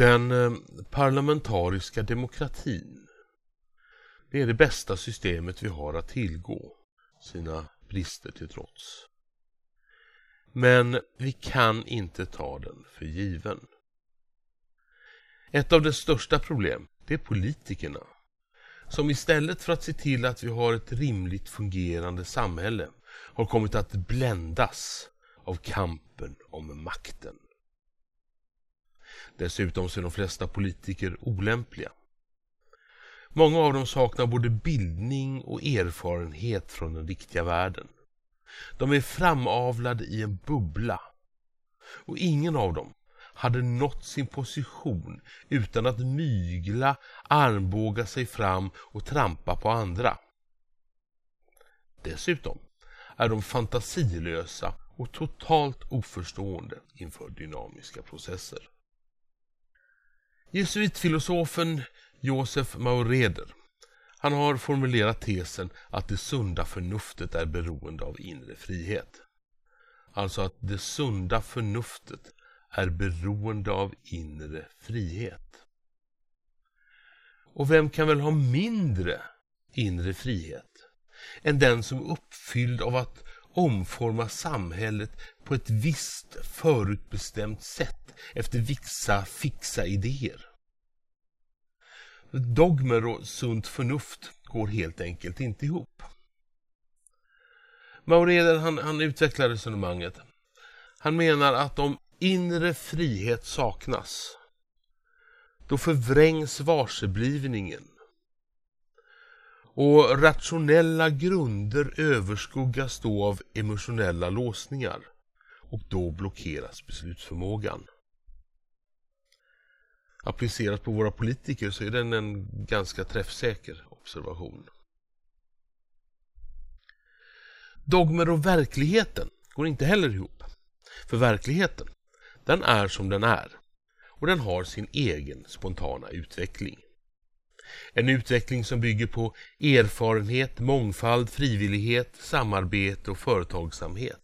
Den eh, parlamentariska demokratin det är det bästa systemet vi har att tillgå, sina brister till trots. Men vi kan inte ta den för given. Ett av dess största problem, det är politikerna. Som istället för att se till att vi har ett rimligt fungerande samhälle har kommit att bländas av kampen om makten. Dessutom så är de flesta politiker olämpliga. Många av dem saknar både bildning och erfarenhet från den riktiga världen. De är framavlade i en bubbla. Och ingen av dem hade nått sin position utan att mygla, armbåga sig fram och trampa på andra. Dessutom är de fantasilösa och totalt oförstående inför dynamiska processer. Jesuitfilosofen Josef Maureder han har formulerat tesen att det sunda förnuftet är beroende av inre frihet. Alltså att det sunda förnuftet är beroende av inre frihet. Och vem kan väl ha mindre inre frihet än den som är uppfylld av att omforma samhället på ett visst förutbestämt sätt efter vissa fixa idéer. Dogmer och sunt förnuft går helt enkelt inte ihop. Maureder han, han utvecklar resonemanget. Han menar att om inre frihet saknas då förvrängs varseblivningen och rationella grunder överskuggas då av emotionella låsningar och då blockeras beslutsförmågan. Applicerat på våra politiker så är den en ganska träffsäker observation. Dogmer och verkligheten går inte heller ihop. För verkligheten, den är som den är och den har sin egen spontana utveckling. En utveckling som bygger på erfarenhet, mångfald, frivillighet, samarbete och företagsamhet.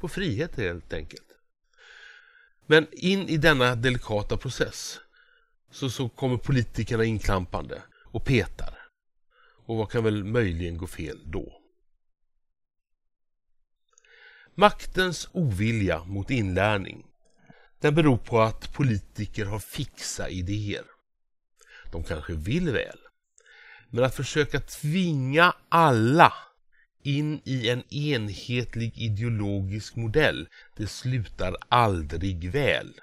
På frihet helt enkelt. Men in i denna delikata process så, så kommer politikerna inklampande och petar. Och vad kan väl möjligen gå fel då? Maktens ovilja mot inlärning den beror på att politiker har fixa idéer. De kanske vill väl. Men att försöka tvinga alla in i en enhetlig ideologisk modell, det slutar aldrig väl.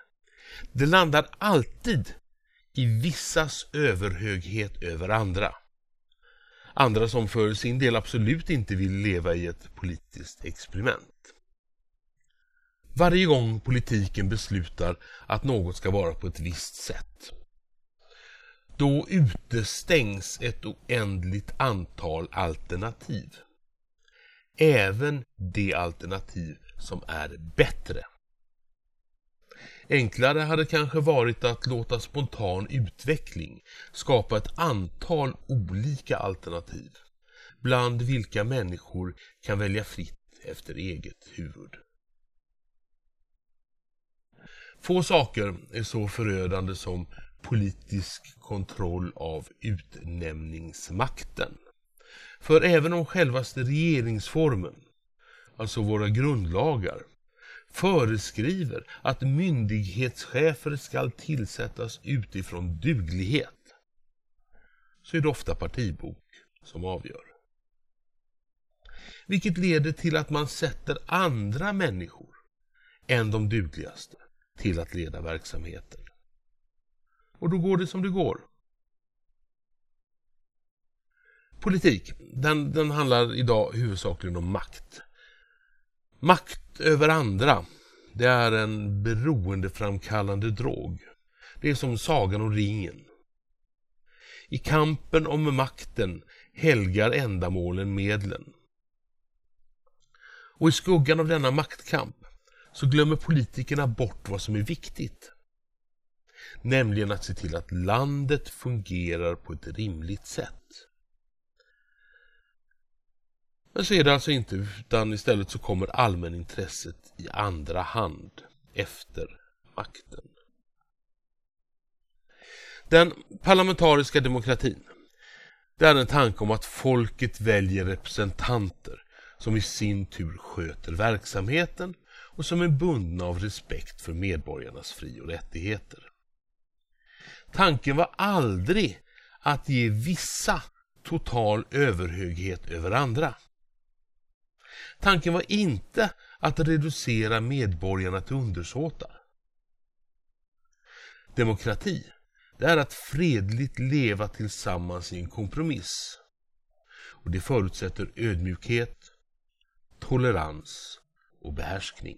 Det landar alltid i vissas överhöghet över andra. Andra som för sin del absolut inte vill leva i ett politiskt experiment. Varje gång politiken beslutar att något ska vara på ett visst sätt då utestängs ett oändligt antal alternativ. Även de alternativ som är bättre. Enklare hade kanske varit att låta spontan utveckling skapa ett antal olika alternativ bland vilka människor kan välja fritt efter eget huvud. Få saker är så förödande som politisk kontroll av utnämningsmakten. För även om självaste regeringsformen, alltså våra grundlagar, föreskriver att myndighetschefer skall tillsättas utifrån duglighet så är det ofta partibok som avgör. Vilket leder till att man sätter andra människor än de dugligaste till att leda verksamheten. Och då går det som det går. Politik, den, den handlar idag huvudsakligen om makt. Makt över andra, det är en beroendeframkallande drog. Det är som Sagan om ringen. I kampen om makten helgar ändamålen medlen. Och i skuggan av denna maktkamp så glömmer politikerna bort vad som är viktigt. Nämligen att se till att landet fungerar på ett rimligt sätt. Men så är det alltså inte, utan istället så kommer allmänintresset i andra hand efter makten. Den parlamentariska demokratin det är en tanke om att folket väljer representanter som i sin tur sköter verksamheten och som är bundna av respekt för medborgarnas fri och rättigheter. Tanken var aldrig att ge vissa total överhöghet över andra. Tanken var inte att reducera medborgarna till undersåtar. Demokrati, det är att fredligt leva tillsammans i en kompromiss. Och det förutsätter ödmjukhet, tolerans och behärskning.